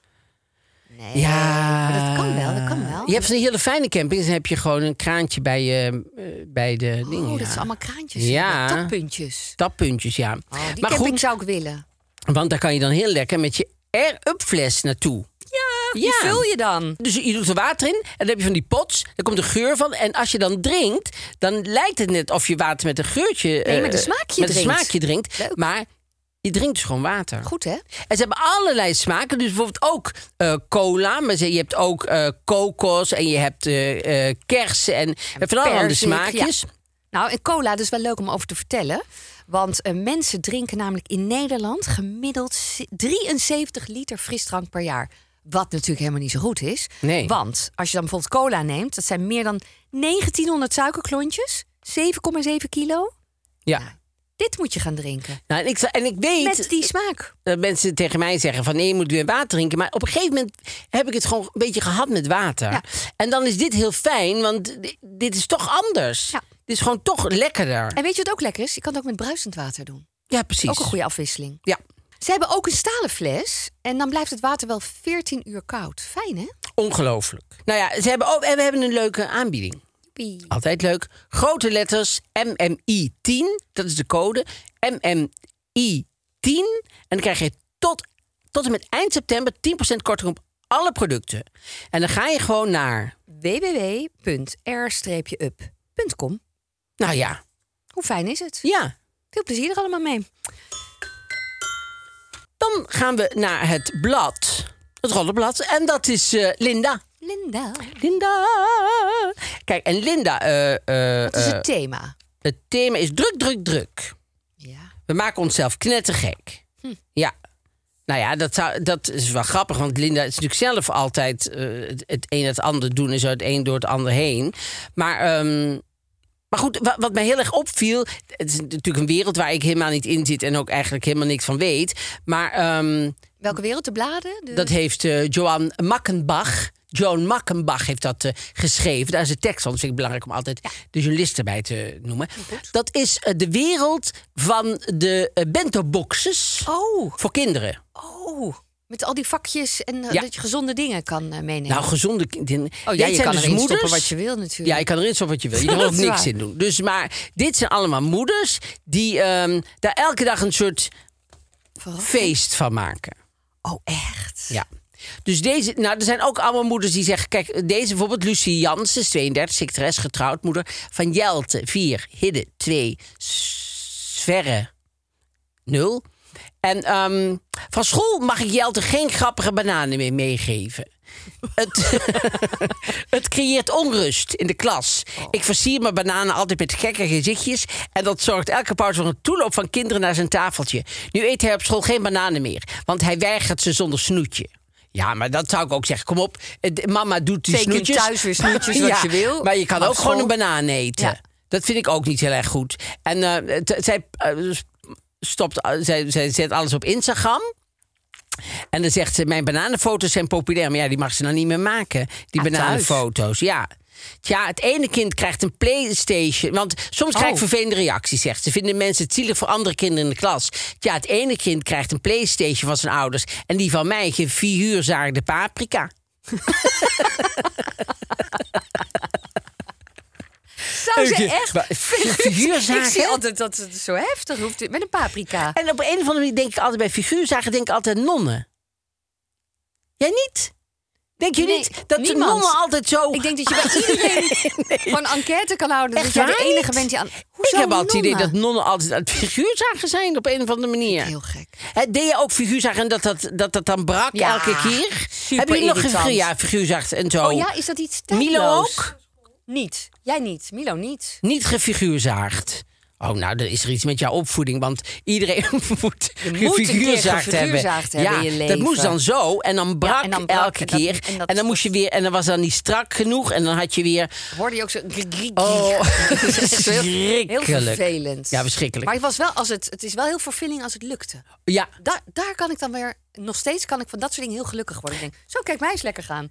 Nee, Ja, maar dat kan wel, dat kan wel. Je hebt zo'n hele fijne camping, dan heb je gewoon een kraantje bij, je eh, bij de dingen. Oh, dat ja. zijn allemaal kraantjes. Ja. Ja. Tappuntjes. Tappuntjes, ja. Oh, die maar camping goed, zou ik willen. Want daar kan je dan heel lekker met je air-up fles naartoe. Die Ja. vul je dan. Dus je doet er water in en dan heb je van die pots. Daar komt de geur van. En als je dan drinkt, dan lijkt het net of je water met een geurtje... Nee, met een eh, smaakje met een drinkt. smaakje drinkt. Leuk. Maar je drinkt dus gewoon water. Goed, hè? En ze hebben allerlei smaken. Dus bijvoorbeeld ook eh, cola. Maar ze, je hebt ook eh, kokos en je hebt eh, eh, kersen en, en van allerlei perzik, smaakjes. Nou, en cola, dat is wel leuk om over te vertellen. Want eh, mensen drinken namelijk in Nederland gemiddeld si- 73 liter frisdrank per jaar. Wat natuurlijk helemaal niet zo goed is. Nee. Want als je dan bijvoorbeeld cola neemt, dat zijn meer dan 1900 suikerklontjes, 7,7 kilo. Ja. Dit moet je gaan drinken. Nou, en, ik, en ik weet Met die smaak. dat mensen tegen mij zeggen van nee, je moet weer water drinken. Maar op een gegeven moment heb ik het gewoon een beetje gehad met water. Ja. En dan is dit heel fijn, want di- dit is toch anders. Ja. Dit is gewoon toch lekkerder. En weet je wat ook lekker is? Je kan het ook met bruisend water doen. Ja, precies. Ook een goede afwisseling. Ja, Ze hebben ook een stalen fles. En dan blijft het water wel 14 uur koud. Fijn, hè? ongelooflijk. Nou ja, ze hebben ook, en we hebben een leuke aanbieding. Altijd leuk. Grote letters MMI 10, dat is de code. MMI 10. En dan krijg je tot, tot en met eind september 10% korting op alle producten. En dan ga je gewoon naar... www.r-up.com. Nou ja, Hoe fijn is het? ja. Veel plezier er allemaal mee. Dan gaan we naar het blad. Het rollenblad. En dat is eh, Linda. Linda. Linda. Kijk, en Linda... eh, eh, Wat is het thema? het thema is druk, druk, druk. Ja. We maken onszelf knettergek. Ja. Nou ja, dat, zou, dat is wel grappig, want Linda is natuurlijk zelf altijd het, het een het ander doen en zo het een door het ander heen. Maar, ehm, maar goed, wat, mij heel erg opviel, het is natuurlijk een wereld waar ik helemaal niet in zit en ook eigenlijk helemaal niks van weet. Maar ehm, Welke wereld? De bladen? De... dat heeft eh, Joan Makkenbach. Joan Makkenbach heeft dat eh, geschreven. Daar is de tekst van. Dus vind ik belangrijk om altijd de journalist erbij te noemen. Dat is eh, de wereld van de uh, bento-boxes Oh, voor kinderen. oh. Met al die vakjes en eh, Ja. dat je gezonde dingen kan eh, meenemen. Nou, gezonde kinderen. oh ja, je kan erin stoppen wat je wil natuurlijk. Ja, je kan erin stoppen wat je wil. Je kan er ook niks waar. in doen. Dus, maar dit zijn allemaal moeders die ehm, daar elke dag een soort feest van maken. Oh, echt? Ja. Dus deze, nou, er zijn ook allemaal moeders die zeggen: kijk, deze bijvoorbeeld, Lucie Jansen, is 32, secretaris, getrouwd, moeder van Jelte, 4, Hidde, 2, Sverre, 0. En ehm, van school mag ik Jelte geen grappige bananen meer meegeven. Het, het creëert onrust in de klas. Ik versier mijn bananen altijd met gekke gezichtjes. En dat zorgt elke pauze voor een toeloop van kinderen naar zijn tafeltje. Nu eet hij op school geen bananen meer. Want hij weigert ze zonder snoetje. Ja, maar dat zou ik ook zeggen. Kom op, mama doet die Teken snoetjes. thuis weer snoetjes wat je wil. Maar je kan Maar ook gewoon een banaan eten. Ja. Dat vind ik ook niet heel erg goed. En t- zij eh, stopt, eh, zij, zij zet alles op Instagram. En dan zegt ze, mijn bananenfoto's zijn populair. Maar ja, die mag ze nou niet meer maken. Die Ah, thuis? bananenfoto's, ja. Tja, het ene kind krijgt een Playstation. Want soms krijg ik Oh. vervelende reacties, zegt ze. Vinden mensen het zielig voor andere kinderen in de klas. Tja, het ene kind krijgt een Playstation van zijn ouders. En die van mij geen figuurzaagde paprika. Zou ze echt? maar figuurzagen? Ik zie altijd dat het zo heftig hoeft. Met een paprika. En op een of andere manier denk ik altijd bij figuurzagen denk ik altijd nonnen. Jij niet? Denk je Nee, niet dat de nonnen altijd zo... Ik denk dat je bij iedereen gewoon een enquête kan houden. Echt dat jij de enige bent die aan... ik heb altijd het idee dat nonnen altijd aan het figuurzagen zijn op een of andere manier. Heel gek. Deed je ook figuurzagen en dat dat, dat, dat dan brak Ja, elke keer? super Hebben jullie nog gefiguur, ja, figuurzacht en zo? Oh ja, is dat iets tijdloos? Milo ook? Niet. Jij niet. Milo niet. Niet gefiguurzaagd. Oh, nou, dan is er iets met jouw opvoeding. Want iedereen moet gefiguurzaagd hebben. hebben ja, in je dat moest dan zo. En dan brak, en dan brak elke en dat- keer. en dan moest je weer. En dan was dan niet strak genoeg. En dan had je weer. Hoorde je ook zo... Oh, heel, vervelend. Ja, verschrikkelijk. Maar het, was wel, als het, het is wel heel vervulling als het lukte. Ja, Daar, daar kan ik dan weer... Nog steeds kan ik van dat soort dingen heel gelukkig worden. Ik denk, zo kijk mij eens lekker gaan.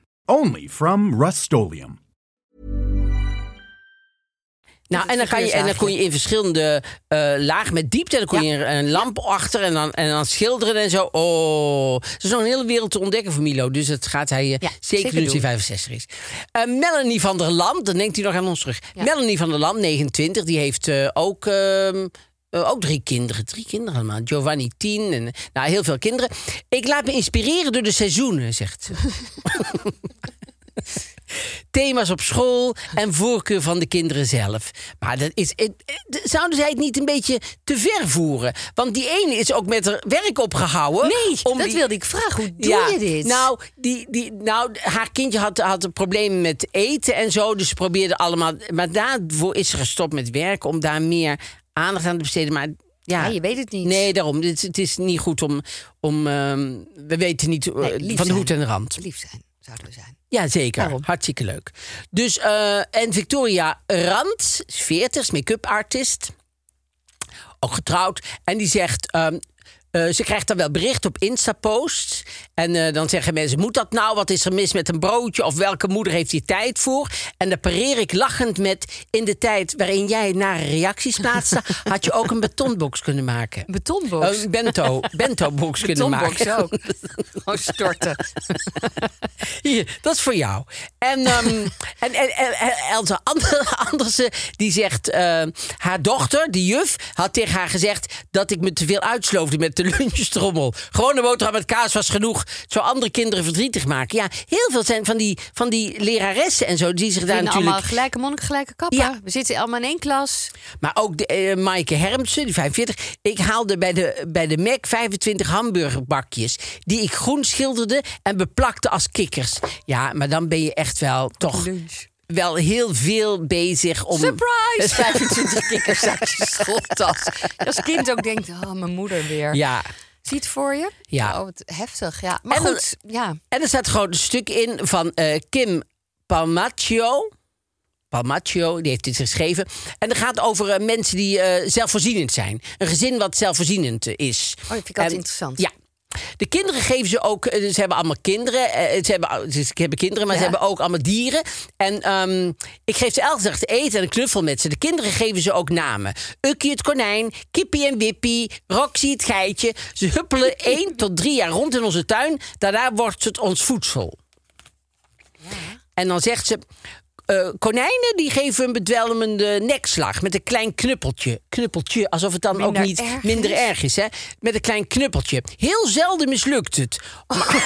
Only from Rust Nou, en dan, kan je, en dan kon je in verschillende eh lagen met diepte. En dan kon Ja. je er een lamp achter en dan, en dan schilderen en zo. Oh, er is nog een hele wereld te ontdekken voor Milo. Dus dat gaat hij Ja, zeker zeker doen als hij doen. 65 is. Eh, Melanie van der Lam, dan denkt hij nog aan ons terug. Ja. Melanie van der Lam, 29, die heeft eh, ook... eh, ook drie kinderen, drie kinderen allemaal. Giovanni tien en nou, heel veel kinderen. Ik laat me inspireren door de seizoenen, zegt ze. Thema's op school en voorkeur van de kinderen zelf. Maar dat is, het- het- zouden zij het niet een beetje te ver voeren? Want die ene is ook met haar werk opgehouden. Nee, om dat die- wilde ik vragen. Hoe doe ja, je dit? Nou, die, die, nou, haar kindje had, had een probleem met eten en zo. Dus ze probeerde allemaal. Maar daarvoor is ze gestopt met werken om daar meer aandacht aan te besteden. Maar ja, Ja, je weet het niet. Nee, daarom. Het, het is niet goed om. om ehm, we weten niet eh, Nee, van de hoed en de rand. Lief zijn, zouden we zijn. Ja, zeker. Hartstikke leuk. Dus, eh, en Victoria Rand, is 40, is make-up artist. ook getrouwd. En die zegt. ehm, eh, ze krijgt dan wel bericht op Insta-posts. En eh, dan zeggen mensen: Moet dat nou? Wat is er mis met een broodje? Of welke moeder heeft hier tijd voor? En dan pareer ik lachend met: In de tijd waarin jij nare reacties plaatste, had je ook een betonbox kunnen maken. Betonbox. Een bento, bento-box kunnen betonbox maken. ook. Gewoon storten. Hier, dat is voor jou. En, ehm, en, en, en, Elsa Ander- Andersen, die zegt... eh, haar dochter, die juf, had tegen haar gezegd... dat ik me te veel uitsloofde met de lunchtrommel. Gewoon een boterham met kaas was genoeg. Het zou andere kinderen verdrietig maken. Ja, heel veel zijn van die, van die leraressen en zo... die zich daar natuurlijk... allemaal gelijke monniken, gelijke kappen. Ja. We zitten allemaal in één klas. Maar ook de, eh, Maaike Hermsen, die 45. Ik haalde bij de, bij de Mac 25 hamburgerbakjes. Die ik groen schilderde en beplakte als kikkers. Ja, maar dan ben je echt wel toch wel heel veel bezig om. Surprise! 25 kikkerzakjes schooltas. Als kind ook denkt, oh, mijn moeder weer. Ja. Zie je het voor je? Ja. Oh, wat heftig. Ja. Maar En goed, ja. En er staat gewoon een stuk in van eh, Kim Palmaccio. Palmaccio, die heeft dit geschreven. En dat gaat over eh, mensen die eh, zelfvoorzienend zijn. Een gezin wat zelfvoorzienend is. Oh, dat vind ik altijd interessant. Ja. De kinderen geven ze ook. eh, Ze hebben allemaal kinderen. eh, Ze hebben, ze hebben kinderen, maar ze Ja. hebben ook allemaal dieren. En ehm, ik geef ze elke dag te eten en een knuffel met ze. De kinderen geven ze ook namen. Ukkie het konijn, Kippie en Wippie, Roxy het geitje. Ze huppelen één tot drie jaar rond in onze tuin. Daarna wordt het ons voedsel. En dan zegt ze. Eh, konijnen die geven een bedwelmende nekslag met een klein knuppeltje. Knuppeltje, alsof het dan Minder ook niet erg minder is? erg is. Hè? Met een klein knuppeltje. Heel zelden mislukt het. Maar,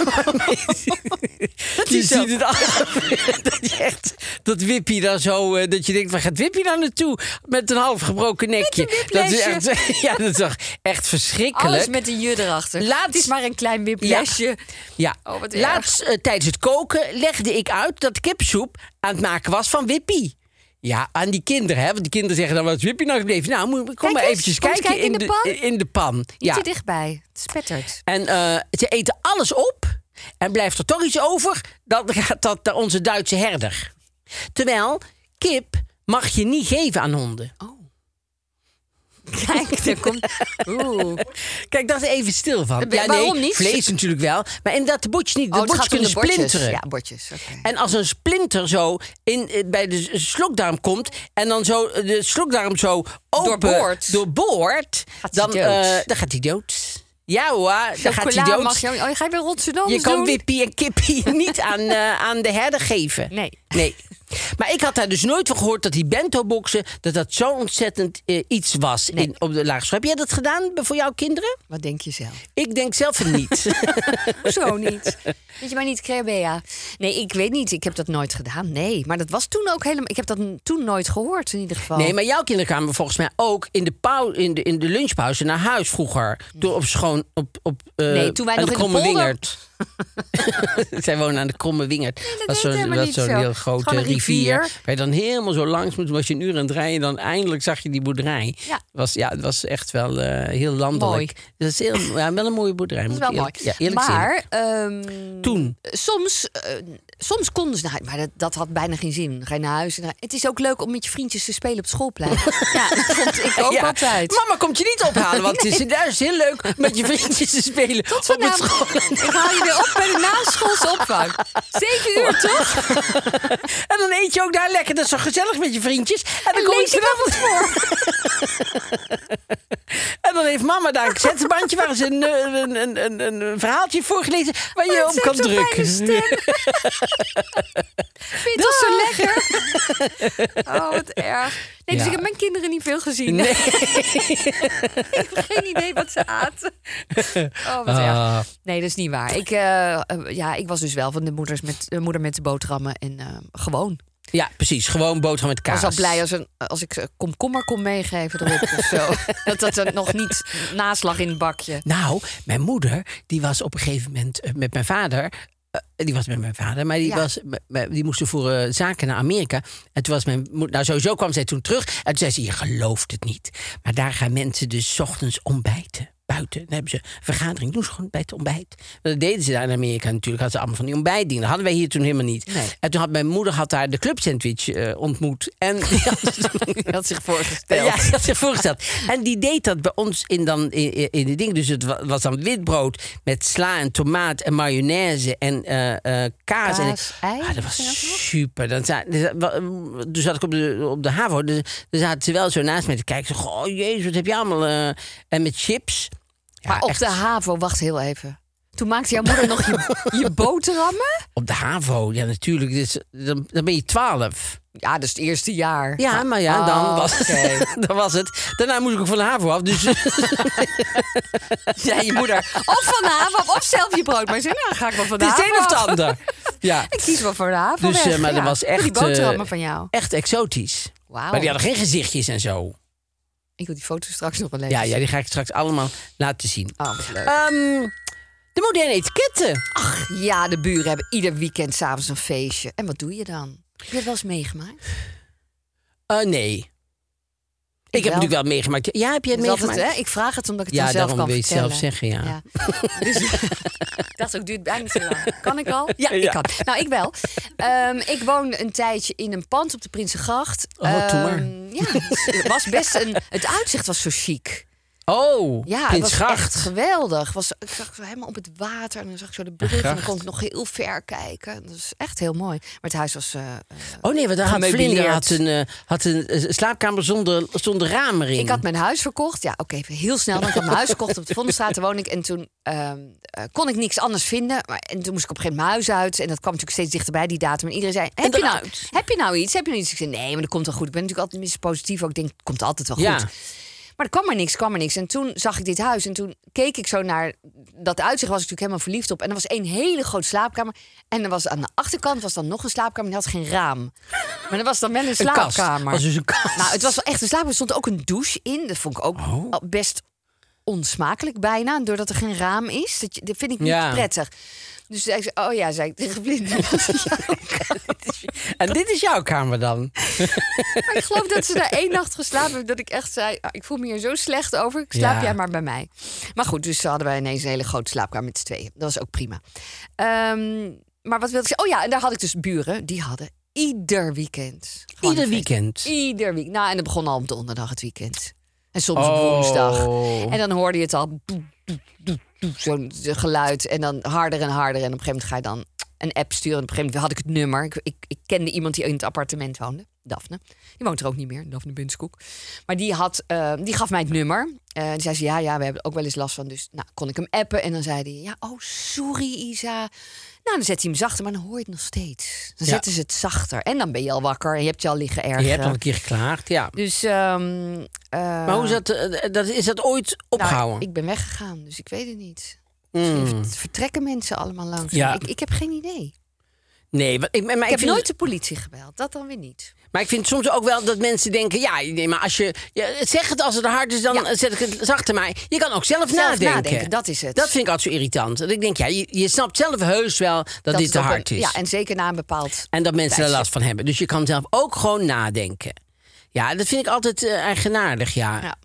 je ziet het al. dat je echt, dat Wippie daar zo, eh, dat je denkt, waar gaat Wippie nou naartoe? Met een half gebroken nekje. Dat is echt, ja, dat is toch echt verschrikkelijk. Alles met een je erachter. Laat- Het is maar een klein wiplesje. Ja, Oh, laatst eh, tijdens het koken legde ik uit dat kipsoep aan het maken was van Wippie. Ja, aan die kinderen, hè? Want die kinderen zeggen dan, wat is Wippie nou gebleven? Nou, kom Kijk maar eens, eventjes kijken, kijken in de pan. in de pan. Ja. dichtbij. Het spettert. En eh, ze eten alles op en blijft er toch iets over, dan gaat dat naar onze Duitse herder. Terwijl kip mag je niet geven aan honden. Kijk, daar komt... Oeh. Kijk, daar is even stil van. Eh, waarom niet? Vlees natuurlijk wel, maar inderdaad de botjes niet. De Oh, botjes kunnen de bordjes. splinteren. Ja, bordjes. Oké. En als een splinter zo in, eh, bij de slokdarm komt en dan zo eh, de slokdarm zo open Gaat hij dan, eh, dan gaat hij dood. Ja hoor, dan gaat hij dood. mag je... Oh, je gaat weer Rotterdam Je kan doen? Wippie en Kippie niet aan, eh, aan de herder geven. Nee. Nee. Maar ik had daar dus nooit van gehoord dat die bento-boxen... dat dat zo ontzettend eh, iets was Nee. in, op de lagere school. Heb jij dat gedaan voor jouw kinderen? Wat denk je zelf? Ik denk zelf niet. Hoezo niet? Weet je maar niet, Crea Nee, ik weet niet. Ik heb dat nooit gedaan. Nee, maar dat was toen ook helemaal... Ik heb dat toen nooit gehoord in ieder geval. Nee, maar jouw kinderen kwamen volgens mij ook in de, pau in de, in de lunchpauze naar huis vroeger. Door op schoon op, op eh, Nee, toen wij nog in de polder-. Zij wonen aan de Kromme Wingerd. dat heet zo'n zo. heel grote rivier. rivier. Waar je dan helemaal zo langs moet. Was je een uur aan het rijden, dan eindelijk zag je die boerderij. Ja. Was, ja, het was echt wel eh, heel landelijk. Mooi. Dat is heel, ja, wel een mooie boerderij. dat is wel mooi. eerlijk- Ja, maar ehm, Toen. soms, eh, soms konden ze naar huis, maar dat, dat had bijna geen zin. Ga je naar huis. En het is ook leuk om met je vriendjes te spelen op het schoolplein. ja, dat vond ik ook Ja. altijd. Mama komt je niet ophalen, want het is juist heel leuk met je vriendjes te spelen op het Vanavond- school. Ik haal je weer op bij de naschoolse opvang. Zeven uur, toch? En dan eet je ook daar lekker. Dat is zo gezellig met je vriendjes. En dan En kom lees je vanavond voor. en dan heeft mama daar een cassettebandje waar ze een, eh, een, een, een, verhaaltje voorgelezen waar je Maar op het kan drukken. Vind je zo lekker? Oh, wat erg. Nee, dus Ja. ik heb mijn kinderen niet veel gezien. Nee. ik heb geen idee wat ze aten. Oh, wat Ah. erg. Nee, dat is niet waar. Ik, eh, eh, ja, ik was dus wel van de moeders met, de moeder met de boterhammen. En eh, gewoon. Ja, precies. Gewoon boterham met Ik kaas. was al blij als, een, als ik komkommer kon meegeven erop of zo. dat dat er nog niet naslag in het bakje. Nou, mijn moeder, die was op een gegeven moment met mijn vader. Eh, die was met mijn vader, maar die, Ja. was, die moesten voor eh, zaken naar Amerika. En toen was mijn moeder, nou sowieso kwam zij toen terug. En toen zei ze, je gelooft het niet. Maar daar gaan mensen dus 's ochtends ontbijten. Buiten. Dan hebben ze een vergadering. Doen ze gewoon bij het ontbijt. Dat deden ze daar in Amerika natuurlijk. Hadden ze allemaal van die ontbijtdingen. Dat hadden wij hier toen helemaal niet. Nee. En toen had mijn moeder had daar de club sandwich eh, ontmoet. En die had, zich voorgesteld. ja, die had zich voorgesteld. En die deed dat bij ons in, dan, in, in- de ding. Dus het wa- was dan wit brood met sla en tomaat en mayonaise en eh, eh, kaas. en, ei, Ah, dat was super. Dan za- dus, toen zat ik op de, op de HAVO. Dus, dan zaten ze wel zo naast mij te kijken. Zo, oh jezus, wat heb je allemaal... en met chips. Ja, maar op echt. de HAVO, wacht heel even. Toen maakte jouw moeder nog je, je boterhammen? Op de HAVO, ja natuurlijk. Dus, dan, dan ben je twaalf. Ja, is het eerste jaar. Ja, maar ja, Oh, dan, was oké. het, dan was het. Daarna moest ik ook van de HAVO af. Dus Ja, je moeder. Of van de HAVO, of zelf je brood. Maar ze zei, nou, dan ga ik wel van de het is HAVO. het een of ander. Ja, Ik kies wel voor de HAVO Dus, weg, eh, maar ja. dat was echt, Die boterhammen eh, van jou. echt exotisch. Wauw. Maar die hadden geen gezichtjes en zo. Ik wil die foto's straks nog wel even Ja, ja, die ga ik straks allemaal laten zien. Oh, wat leuk. Ehm, de moderne etiketten. Ja, de buren hebben ieder weekend s'avonds een feestje. En wat doe je dan? Heb je het wel eens meegemaakt? Eh, nee. Ik, heb wel. natuurlijk wel meegemaakt. Ja, heb je het Dat is altijd, meegemaakt? hè? Ik vraag het omdat ik het Ja, dan zelf daarom kan wil je het vertellen. zelf zeggen, ja. Dus, ik dacht ook, duurt bijna niet zo lang. Kan ik al? Ja, Ja. ik kan. Nou, ik wel. Ehm, ik woonde een tijdje in een pand op de Prinsengracht. Oh. Ehm, Ja, het was best een... Het uitzicht was zo chic. Oh, Ja, het was echt geweldig. Was, ik zag zo helemaal op het water en dan zag ik zo de brug en dan kon ik nog heel ver kijken. Dat is echt heel mooi. Maar het huis was... eh, eh, Oh nee, want daar had Gemeubileerd. Vlinder had een, eh, had een eh, slaapkamer zonder, zonder ramen erin. Ik had mijn huis verkocht. Ja, oké, even heel snel. Dan ik had mijn huis verkocht op de Vondelstraat. Woon ik. En toen ehm, eh, kon ik niks anders vinden. Maar, en toen moest ik op een gegeven moment mijn huis uit. En dat kwam natuurlijk steeds dichterbij, die datum. En iedereen zei, heb je, nou, heb je nou iets? Heb je nou iets? Ik zei, nee, maar dat komt wel goed. Ik ben natuurlijk altijd positief. Ook ik denk, het komt altijd wel Ja. Maar er kwam maar niks, kwam maar niks. En toen zag ik dit huis. En toen keek ik zo naar dat uitzicht. Was ik natuurlijk helemaal verliefd op. En er was één hele grote slaapkamer. En er was aan de achterkant was dan nog een slaapkamer. Die had geen raam. Maar dat was dan wel een Een slaapkamer. was dus een kast. Nou, het was wel echt een slaapkamer. Er stond ook een douche in. Dat vond ik ook Oh. best onsmakelijk bijna. Doordat er geen raam is. Dat, dat vind ik niet Ja. prettig. Dus zei ik, oh ja, zei ik tegen Vlinder. En dit is jouw kamer dan? Maar ik geloof dat ze daar één nacht geslapen hebben. Dat ik echt zei, ah, ik voel me hier zo slecht over. Ik slaap Ja. jij maar bij mij. Maar goed, dus hadden wij ineens een hele grote slaapkamer met z'n tweeën. Dat was ook prima. Ehm, maar wat wilde ik zeggen? Oh ja, en daar had ik dus buren. Die hadden ieder weekend. Ieder weekend? Ieder weekend. Nou, en dat begon al op donderdag het weekend. En soms op Oh. woensdag. En dan hoorde je het al. Zo'n geluid. En dan harder en harder. En op een gegeven moment ga je dan een app sturen. En op een gegeven moment had ik het nummer. Ik, ik, ik kende iemand die in het appartement woonde. Daphne. Die woont er ook niet meer. Daphne Binskoek. Maar die, had, eh, die gaf mij het nummer. Eh die zei ze, ja, ja, we hebben er ook wel eens last van. Dus nou, kon ik hem appen. En dan zei hij, ja, oh, sorry Isa. Nou, dan zet hij hem zachter, maar dan hoor je het nog steeds. Dan Ja. zetten ze het zachter. En dan ben je al wakker. En je hebt je al liggen ergeren. Je hebt al een keer geklaagd, ja. Dus, ehm, eh, Maar hoe is dat, eh, dat, is dat ooit nou, opgehouden? ik ben weggegaan, dus ik weet het niet. Mm. Misschien vertrekken mensen allemaal langs. Ja. Ik, ik heb geen idee. Nee, maar ik, maar Ik, ik heb vind, nooit de politie gebeld. Dat dan weer niet. Maar ik vind soms ook wel dat mensen denken... ja, nee, maar als je... Ja, zeg het als het hard is, dan Ja. zet ik het zachter. Maar je kan ook zelf, Zelf nadenken. nadenken, dat is het. Dat vind ik altijd zo irritant. Dat ik denk, ja, je, je snapt zelf heus wel dat, dit te een- hard is. Ja, en zeker na een bepaald... En dat mensen er last van hebben. Dus je kan zelf ook gewoon nadenken. Ja, dat vind ik altijd eh, eigenaardig, ja. Ja.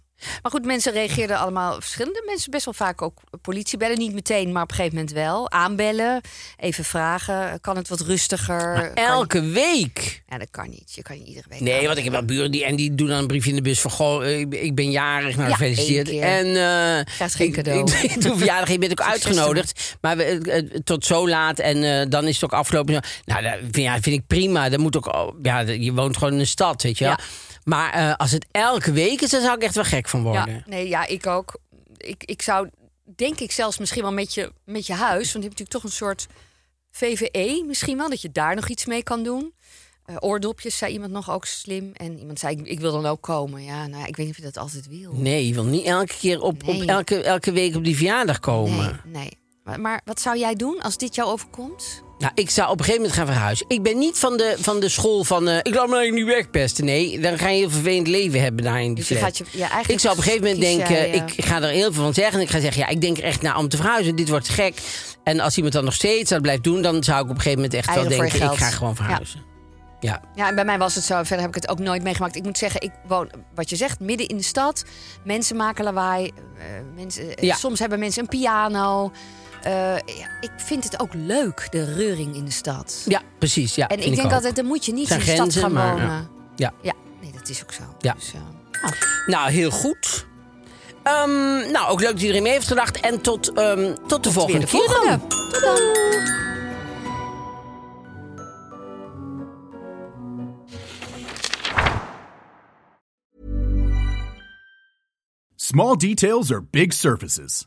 Maar goed, mensen reageerden allemaal verschillende mensen. Best wel vaak ook politie bellen. Niet meteen, maar op een gegeven moment wel. Aanbellen, even vragen. Kan het wat rustiger? Elke week. Ja, dat kan niet. Je kan niet iedere week Nee, want ik heb wel buren die, en die doen dan een brief in de bus van... Goh, eh, ik ben- ik ben jarig, nou Ja, gefeliciteerd. En eh, Krijgt geen ik- cadeau. Ik, ik doe verjaardag, je bent ook uitgenodigd. Maar we, tot zo laat en eh, dan is het ook afgelopen. Nou, dat vind, ja, vind ik prima. Dat moet ook, ja, je woont gewoon in een stad, weet je wel. Ja. Maar eh, als het elke week is, dan zou ik echt wel gek van worden. Ja, nee, ja, ik ook. Ik, ik zou, denk ik zelfs misschien wel met je, met je huis. Want je hebt natuurlijk toch een soort VVE misschien wel. Dat je daar nog iets mee kan doen. Eh, oordopjes, zei iemand nog ook slim. En iemand zei, ik, ik wil dan ook komen. Ja, nou, ja, ik weet niet of je dat altijd wil. Nee, je wil niet elke keer op, op elke, elke week op die verjaardag komen. nee. nee. Maar, maar wat zou jij doen als dit jou overkomt? Nou, ik zou op een gegeven moment gaan verhuizen. Ik ben niet van de, van de school van... eh, ik laat me eigenlijk niet wegpesten. Nee, dan ga je een heel vervelend leven hebben daar in die Dus je flat. gaat je, ja, eigenlijk Ik zou op een gegeven moment denken... ik ga er heel veel van zeggen. En ik ga zeggen, ja, ik denk er echt naar om te verhuizen. Dit wordt gek. En als iemand dan nog steeds dat blijft doen... dan zou ik op een gegeven moment echt wel denken... ik ga gewoon verhuizen. Ja. Ja, en bij mij was het zo. Verder heb ik het ook nooit meegemaakt. Ik moet zeggen, ik woon, wat je zegt, midden in de stad. Mensen maken lawaai. eh, mensen, eh, Ja. Soms hebben mensen een piano. Eh, ja, ik vind het ook leuk, de reuring in de stad. Ja, precies. Ja, en ik denk altijd, dan moet je niet Zijn in de stad grenzen, gaan maar, wonen. ja. Ja. Ja, nee, dat is ook zo. Ja. Dus, eh, nou, Nou, heel goed. Ehm, nou, ook leuk dat iedereen mee heeft gedacht. En tot, ehm, tot de volgende de keer dan. volgende. Tot dan. Small details are big surfaces.